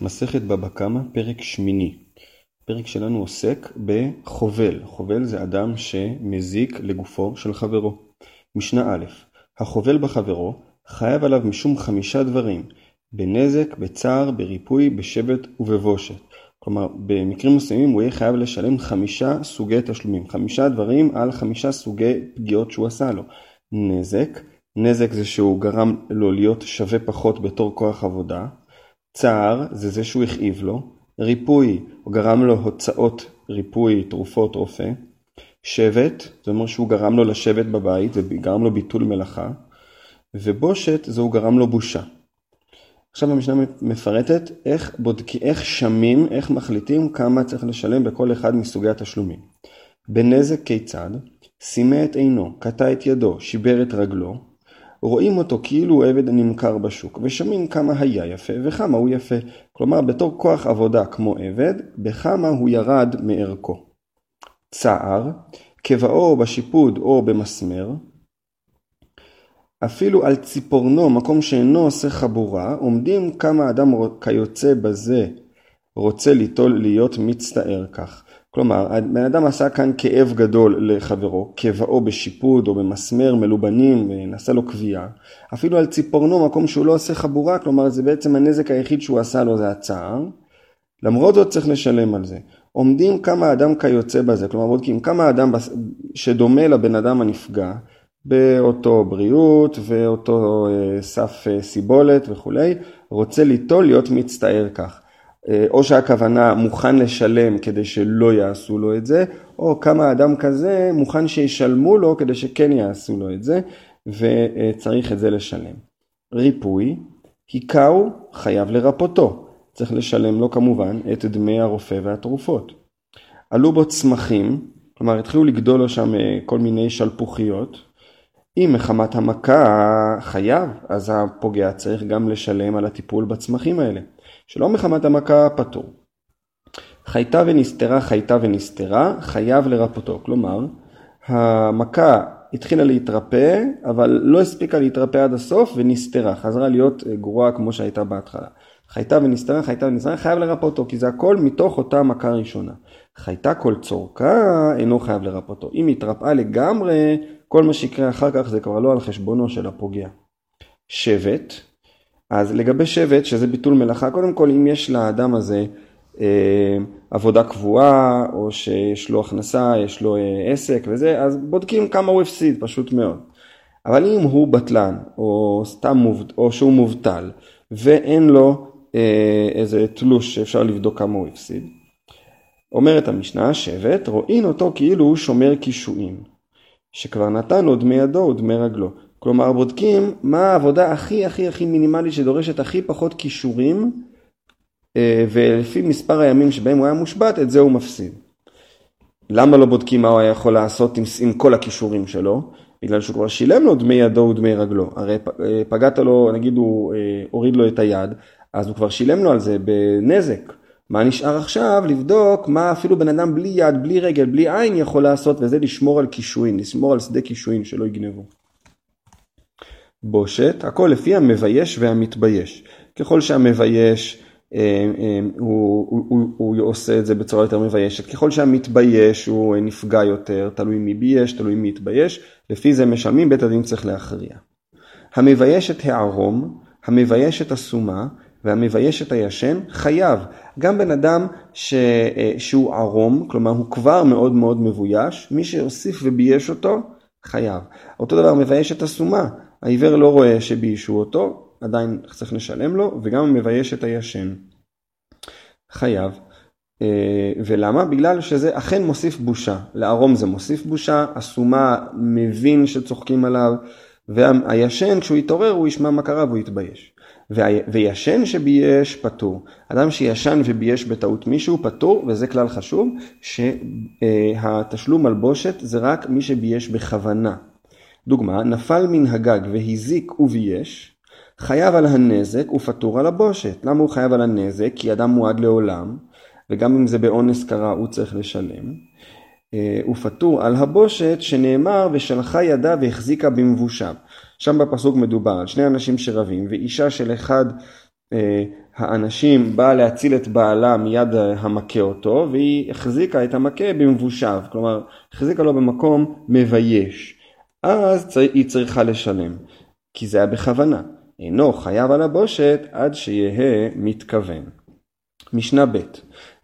מסכת בבא קמא, פרק שמיני. הפרק שלנו עוסק בחובל. חובל זה אדם שמזיק לגופו של חברו. משנה א', החובל בחברו חייב עליו משום חמישה דברים, בנזק, בצער, בריפוי, בשבט ובבושת. כלומר, במקרים מסוימים הוא יהיה חייב לשלם חמישה סוגי תשלומים, חמישה דברים על חמישה סוגי פגיעות שהוא עשה לו. נזק, נזק זה שהוא גרם לו להיות שווה פחות בתור כוח עבודה. צער זה זה שהוא הכאיב לו, ריפוי, הוא גרם לו הוצאות ריפוי, תרופות, רופא, שבט, זה אומר שהוא גרם לו לשבת בבית וגרם לו ביטול מלאכה, ובושת זה הוא גרם לו בושה. עכשיו המשנה מפרטת איך בודקים, איך שמים, איך מחליטים כמה צריך לשלם בכל אחד מסוגי התשלומים. בנזק כיצד? סימא את עינו, קטע את ידו, שיבר את רגלו, רואים אותו כאילו הוא עבד הנמכר בשוק, ושומעים כמה היה יפה וכמה הוא יפה. כלומר, בתור כוח עבודה כמו עבד, בכמה הוא ירד מערכו. צער, כבאו בשיפוד או במסמר, אפילו על ציפורנו, מקום שאינו עושה חבורה, עומדים כמה אדם כיוצא בזה רוצה ליטול להיות מצטער כך. כלומר, הבן אדם עשה כאן כאב גדול לחברו, כאבו בשיפוד או במסמר מלובנים ונעשה לו כוויה. אפילו על ציפורנו, מקום שהוא לא עושה חבורה, כלומר זה בעצם הנזק היחיד שהוא עשה לו זה הצער. למרות זאת צריך לשלם על זה. עומדים כמה אדם כיוצא בזה, כלומר בודקים כמה אדם שדומה לבן אדם הנפגע, באותו בריאות ואותו אה, סף אה, סיבולת וכולי, רוצה ליטול להיות מצטער כך. אה, או שהכוונה מוכן לשלם כדי שלא יעשו לו את זה, או כמה אדם כזה מוכן שישלמו לו כדי שכן יעשו לו את זה, וצריך את זה לשלם. ריפוי, היכהו חייב לרפותו, צריך לשלם לו כמובן את דמי הרופא והתרופות. עלו בו צמחים, כלומר התחילו לגדול לו שם אה, כל מיני שלפוחיות, אם מחמת המכה חייב, אז הפוגע צריך גם לשלם על הטיפול בצמחים האלה. שלא מחמת המכה פטור. חייתה ונסתרה, חייתה ונסתרה, חייב לרפותו. כלומר, המכה התחילה להתרפא, אבל לא הספיקה להתרפא עד הסוף ונסתרה, חזרה להיות גרועה כמו שהייתה בהתחלה. חייתה ונסתרה, חייתה ונסתרה, חייב לרפותו, כי זה הכל מתוך אותה מכה ראשונה. חייתה כל צורכה, אינו חייב לרפותו. אם התרפאה לגמרי, כל מה שיקרה אחר כך זה כבר לא על חשבונו של הפוגע. שבט, אז לגבי שבט, שזה ביטול מלאכה, קודם כל אם יש לאדם הזה אה, עבודה קבועה, או שיש לו הכנסה, יש לו אה, עסק וזה, אז בודקים כמה הוא הפסיד, פשוט מאוד. אבל אם הוא בטלן, או סתם מובט, או שהוא מובטל, ואין לו אה, איזה תלוש שאפשר לבדוק כמה הוא הפסיד, אומרת המשנה, שבט, רואין אותו כאילו הוא שומר קישואין, שכבר נתן לו דמי ידו ודמי רגלו. כלומר בודקים מה העבודה הכי הכי הכי מינימלית שדורשת הכי פחות כישורים אה, ולפי מספר הימים שבהם הוא היה מושבת את זה הוא מפסיד. למה לא בודקים מה הוא היה יכול לעשות עם, עם כל הכישורים שלו? בגלל שהוא כבר שילם לו דמי ידו ודמי רגלו. הרי אה, פגעת לו, נגיד הוא אה, הוריד לו את היד, אז הוא כבר שילם לו על זה בנזק. מה נשאר עכשיו? לבדוק מה אפילו בן אדם בלי יד, בלי רגל, בלי עין יכול לעשות, וזה לשמור על קישואין, לשמור על שדה קישואין שלא יגנבו. בושת, הכל לפי המבייש והמתבייש. ככל שהמבייש אה, אה, הוא, הוא, הוא, הוא עושה את זה בצורה יותר מביישת, ככל שהמתבייש הוא נפגע יותר, תלוי מי בייש, תלוי מי התבייש, לפי זה משלמים, בית הדין צריך להכריע. המבייש את הערום, המבייש את הסומה והמבייש את הישן חייב. גם בן אדם ש, אה, שהוא ערום, כלומר הוא כבר מאוד מאוד מבויש, מי שהוסיף ובייש אותו חייב. אותו דבר מבייש את הסומה, העיוור לא רואה שביישו אותו, עדיין צריך לשלם לו, וגם מבייש את הישן. חייב. אה, ולמה? בגלל שזה אכן מוסיף בושה. לערום זה מוסיף בושה, הסומה מבין שצוחקים עליו, והישן כשהוא יתעורר הוא ישמע מה קרה והוא יתבייש. וישן שבייש פטור. אדם שישן ובייש בטעות מישהו פטור, וזה כלל חשוב, שהתשלום על בושת זה רק מי שבייש בכוונה. דוגמה, נפל מן הגג והזיק ובייש, חייב על הנזק ופטור על הבושת. למה הוא חייב על הנזק? כי אדם מועד לעולם, וגם אם זה באונס קרה הוא צריך לשלם. אה, ופטור על הבושת שנאמר ושלחה ידה והחזיקה במבושיו. שם בפסוק מדובר על שני אנשים שרבים ואישה של אחד אה, האנשים באה להציל את בעלה מיד המכה אותו, והיא החזיקה את המכה במבושב, כלומר החזיקה לו במקום מבייש. אז היא צריכה לשלם, כי זה היה בכוונה. אינו חייב על הבושת עד שיהא מתכוון. משנה ב'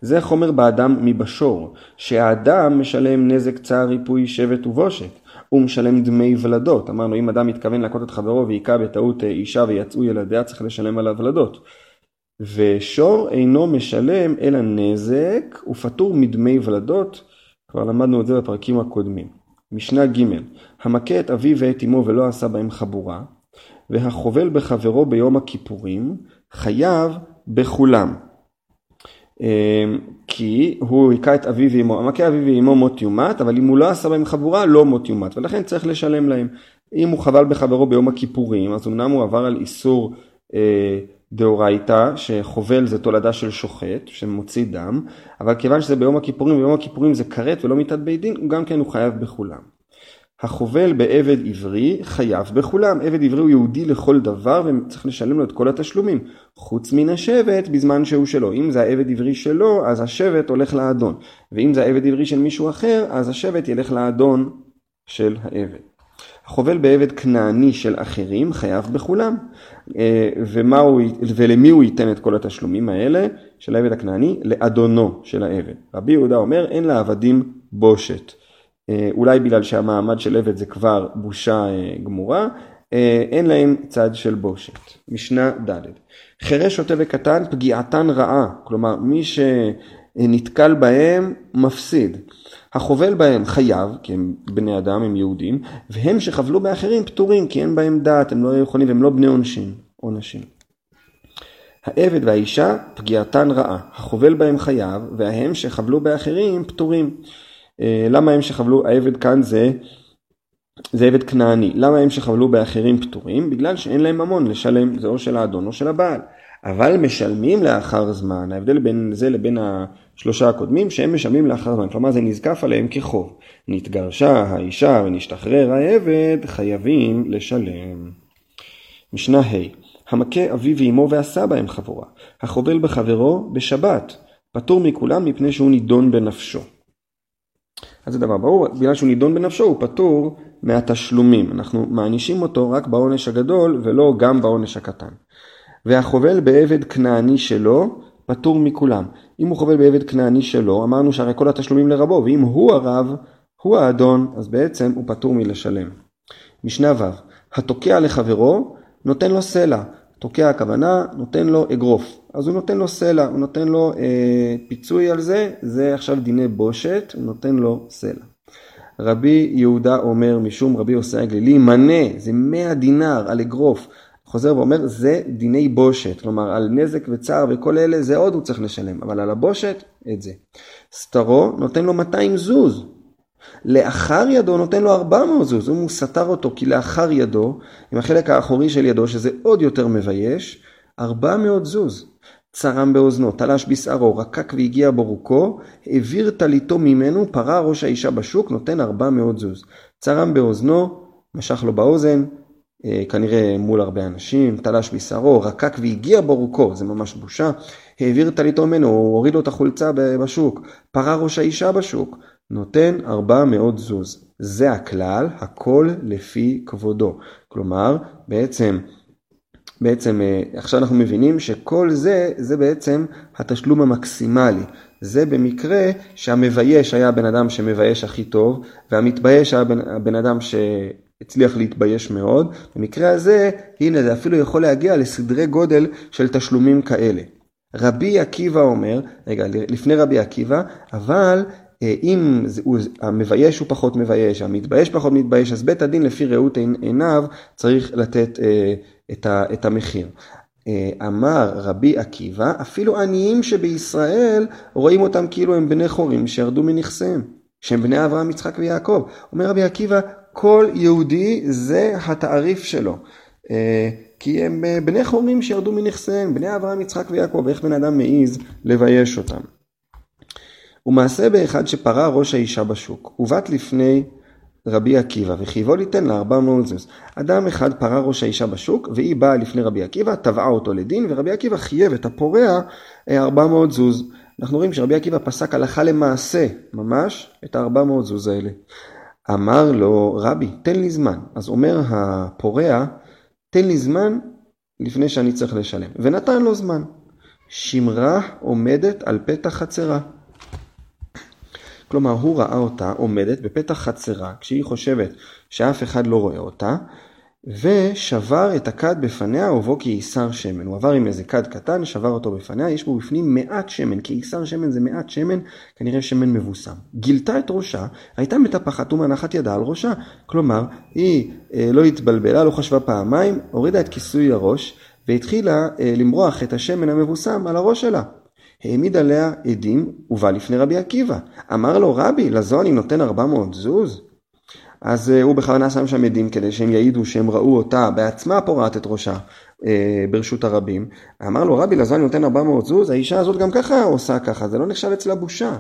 זה חומר באדם מבשור, שהאדם משלם נזק צער ריפוי שבט ובושת. הוא משלם דמי ולדות. אמרנו אם אדם מתכוון להכות את חברו והיכה בטעות אישה ויצאו ילדיה צריך לשלם עליו ולדות. ושור אינו משלם אלא נזק ופטור מדמי ולדות, כבר למדנו את זה בפרקים הקודמים. משנה ג' המכה את אביו ואת אמו ולא עשה בהם חבורה, והחובל בחברו ביום הכיפורים, חייב בכולם. אמ, כי הוא היכה את אביו ואמו, המכה אביו ואמו מות יומת, אבל אם הוא לא עשה בהם חבורה, לא מות יומת, ולכן צריך לשלם להם. אם הוא חבל בחברו ביום הכיפורים, אז אמנם הוא עבר על איסור אה, דאורייתא, שחובל זה תולדה של שוחט, שמוציא דם, אבל כיוון שזה ביום הכיפורים, ביום הכיפורים זה כרת ולא מיתת בית דין, גם כן הוא חייב בכולם. החובל בעבד עברי חייב בכולם, עבד עברי הוא יהודי לכל דבר וצריך לשלם לו את כל התשלומים, חוץ מן השבט בזמן שהוא שלו. אם זה העבד עברי שלו, אז השבט הולך לאדון, ואם זה העבד עברי של מישהו אחר, אז השבט ילך לאדון של העבד. החובל בעבד כנעני של אחרים חייב בכולם. אה, הוא, ולמי הוא ייתן את כל התשלומים האלה של העבד הכנעני? לאדונו של העבד. רבי יהודה אומר אין לעבדים בושת. אה, אולי בגלל שהמעמד של עבד זה כבר בושה אה, גמורה, אין להם צד של בושת. משנה ד' חירש שוטה וקטן פגיעתן רעה, כלומר מי שנתקל בהם מפסיד. החובל בהם חייב, כי הם בני אדם, הם יהודים, והם שחבלו באחרים פטורים, כי אין בהם דעת, הם לא יכולים, הם לא בני עונשין, עונשים. העבד והאישה פגיעתן רעה, החובל בהם חייב, וההם שחבלו באחרים פטורים. אה, למה הם שחבלו, העבד כאן זה, זה עבד כנעני, למה הם שחבלו באחרים פטורים? בגלל שאין להם ממון לשלם, זה או של האדון או של הבעל. אבל משלמים לאחר זמן, ההבדל בין זה לבין השלושה הקודמים, שהם משלמים לאחר זמן, כלומר זה נזקף עליהם כחוב. נתגרשה האישה ונשתחרר העבד, חייבים לשלם. משנה ה' המכה אביו ואמו ועשה בהם חבורה, החובל בחברו בשבת, פטור מכולם מפני שהוא נידון בנפשו. אז זה דבר ברור, בגלל שהוא נידון בנפשו הוא פטור מהתשלומים. אנחנו מענישים אותו רק בעונש הגדול ולא גם בעונש הקטן. והחובל בעבד כנעני שלו, פטור מכולם. אם הוא חובל בעבד כנעני שלו, אמרנו שהרי כל התשלומים לרבו, ואם הוא הרב, הוא האדון, אז בעצם הוא פטור מלשלם. משנה ו' התוקע לחברו, נותן לו סלע. תוקע הכוונה, נותן לו אגרוף. אז הוא נותן לו סלע, הוא נותן לו אה, פיצוי על זה, זה עכשיו דיני בושת, הוא נותן לו סלע. רבי יהודה אומר משום רבי יוסי הגלילי, מנה, זה מאה דינר על אגרוף. חוזר ואומר, זה דיני בושת, כלומר על נזק וצער וכל אלה, זה עוד הוא צריך לשלם, אבל על הבושת, את זה. סתרו נותן לו 200 זוז, לאחר ידו נותן לו 400 זוז, הוא סתר אותו כי לאחר ידו, עם החלק האחורי של ידו, שזה עוד יותר מבייש, 400 זוז. צרם באוזנו, תלש בשערו, רקק והגיע ברוקו, העביר טליתו ממנו, פרה ראש האישה בשוק, נותן 400 זוז. צרם באוזנו, משך לו באוזן, כנראה מול הרבה אנשים, תלש בשערו, רקק והגיע ברוקו, זה ממש בושה, העביר טליתו ממנו, הוא הוריד לו את החולצה בשוק, פרה ראש האישה בשוק, נותן 400 זוז. זה הכלל, הכל לפי כבודו. כלומר, בעצם, בעצם אה, עכשיו אנחנו מבינים שכל זה, זה בעצם התשלום המקסימלי. זה במקרה שהמבייש היה הבן אדם שמבייש הכי טוב, והמתבייש היה הבן, הבן אדם שהצליח להתבייש מאוד. במקרה הזה, הנה זה אפילו יכול להגיע לסדרי גודל של תשלומים כאלה. רבי עקיבא אומר, רגע, לפני רבי עקיבא, אבל אה, אם המבייש הוא פחות מבייש, המתבייש פחות מתבייש, אז בית הדין לפי ראות עיניו צריך לתת אה, את המחיר. אה, אמר רבי עקיבא, אפילו עניים שבישראל רואים אותם כאילו הם בני חורים שירדו מנכסיהם, שהם בני אברהם, יצחק ויעקב. אומר רבי עקיבא, כל יהודי זה התעריף שלו. כי הם בני חורים שירדו מנכסיהם, בני אברהם, יצחק ויעקב, איך בן אדם מעז לבייש אותם. ומעשה באחד שפרה ראש האישה בשוק, ובאת לפני רבי עקיבא, וחיבו ליתן לה 400 זוז. אדם אחד פרע ראש האישה בשוק, והיא באה לפני רבי עקיבא, תבעה אותו לדין, ורבי עקיבא חייב את הפורע 400 אה, זוז. אנחנו רואים שרבי עקיבא פסק הלכה למעשה, ממש, את ה-400 זוז האלה. אמר לו, רבי, תן לי זמן. אז אומר הפורע, תן לי זמן לפני שאני צריך לשלם. ונתן לו זמן. שמרה עומדת על פתח חצרה. כלומר, הוא ראה אותה עומדת בפתח חצרה, כשהיא חושבת שאף אחד לא רואה אותה, ושבר את הכד בפניה ובו כעיסר שמן. הוא עבר עם איזה כד קטן, שבר אותו בפניה, יש בו בפנים מעט שמן, כעיסר שמן זה מעט שמן, כנראה שמן מבוסם. גילתה את ראשה, הייתה מטפחת ומנחת ידה על ראשה. כלומר, היא אה, לא התבלבלה, לא חשבה פעמיים, הורידה את כיסוי הראש, והתחילה אה, למרוח את השמן המבוסם על הראש שלה. העמיד עליה עדים ובא לפני רבי עקיבא. אמר לו רבי, לזו אני נותן 400 זוז? אז uh, הוא בכוונה שם שם עדים כדי שהם יעידו שהם ראו אותה בעצמה פורעת את ראשה uh, ברשות הרבים. אמר לו רבי אני נותן 400 זוז, האישה הזאת גם ככה עושה ככה, זה לא נחשב אצלה בושה.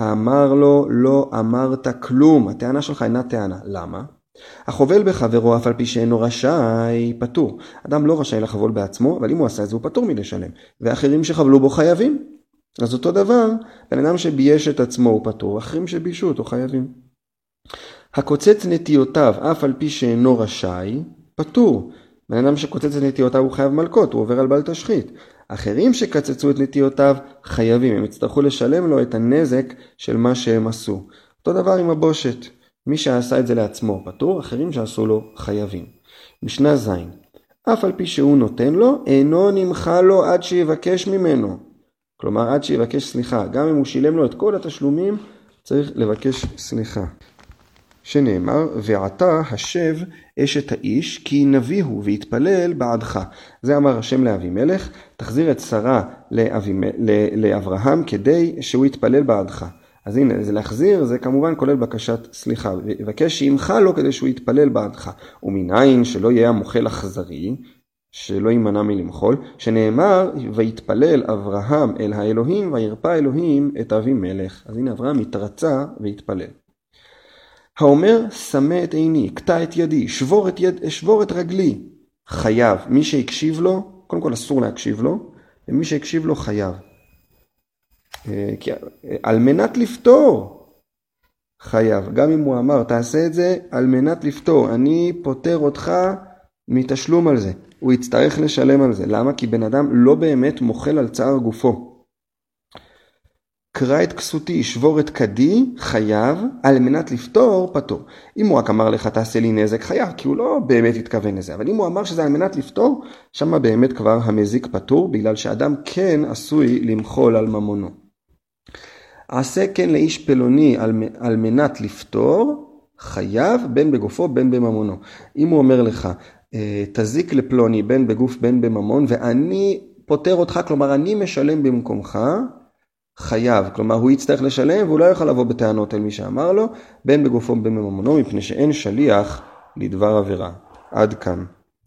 אמר לו לא אמרת כלום, הטענה שלך אינה טענה. למה? החובל בחברו אף על פי שאינו רשאי, פטור. אדם לא רשאי לחבול בעצמו, אבל אם הוא עשה את זה הוא פטור מלשלם. ואחרים שחבלו בו חייבים. אז אותו דבר, בן אדם שבייש את עצמו הוא פטור, אחרים שביישו אותו חייבים. הקוצץ נטיותיו אף על פי שאינו רשאי, פטור. בן אדם שקוצץ את נטיותיו הוא חייב מלקות, הוא עובר על בל תשחית. אחרים שקצצו את נטיותיו חייבים, הם יצטרכו לשלם לו את הנזק של מה שהם עשו. אותו דבר עם הבושת. מי שעשה את זה לעצמו פטור, אחרים שעשו לו חייבים. משנה ז' אף על פי שהוא נותן לו, אינו נמחה לו עד שיבקש ממנו. כלומר, עד שיבקש סליחה. גם אם הוא שילם לו את כל התשלומים, צריך לבקש סליחה. שנאמר, ועתה השב אשת האיש, כי נביא הוא ויתפלל בעדך. זה אמר השם לאבימלך, תחזיר את שרה לאברהם כדי שהוא יתפלל בעדך. אז הנה, זה להחזיר, זה כמובן כולל בקשת סליחה. ויבקש שימחה לו כדי שהוא יתפלל בעדך. ומנין שלא יהיה המוחל אכזרי, שלא יימנע מלמחול, שנאמר, ויתפלל אברהם אל האלוהים, וירפא אלוהים את אבימלך. אז הנה אברהם התרצה והתפלל. האומר, שמה את עיני, קטע את ידי, שבור את, יד, שבור את רגלי. חייב. מי שהקשיב לו, קודם כל אסור להקשיב לו, ומי שהקשיב לו חייב. אה, על מנת לפתור חייב. גם אם הוא אמר, תעשה את זה על מנת לפתור. אני פוטר אותך מתשלום על זה. הוא יצטרך לשלם על זה. למה? כי בן אדם לא באמת מוחל על צער גופו. קרא את כסותי, שבור את כדי, חייב, על מנת לפתור, פטור. אם הוא רק אמר לך תעשה לי נזק, חייב, כי הוא לא באמת התכוון לזה. אבל אם הוא אמר שזה על מנת לפתור, שמה באמת כבר המזיק פטור, בגלל שאדם כן עשוי למחול על ממונו. עשה כן לאיש פלוני על, על מנת לפתור, חייב בין בגופו בין בממונו. אם הוא אומר לך, אה, תזיק לפלוני בין בגוף בין בממון, ואני פוטר אותך, כלומר אני משלם במקומך, חייב, כלומר הוא יצטרך לשלם והוא לא יוכל לבוא בטענות אל מי שאמר לו, בין בגופו בין בממונו, מפני שאין שליח לדבר עבירה. עד כאן.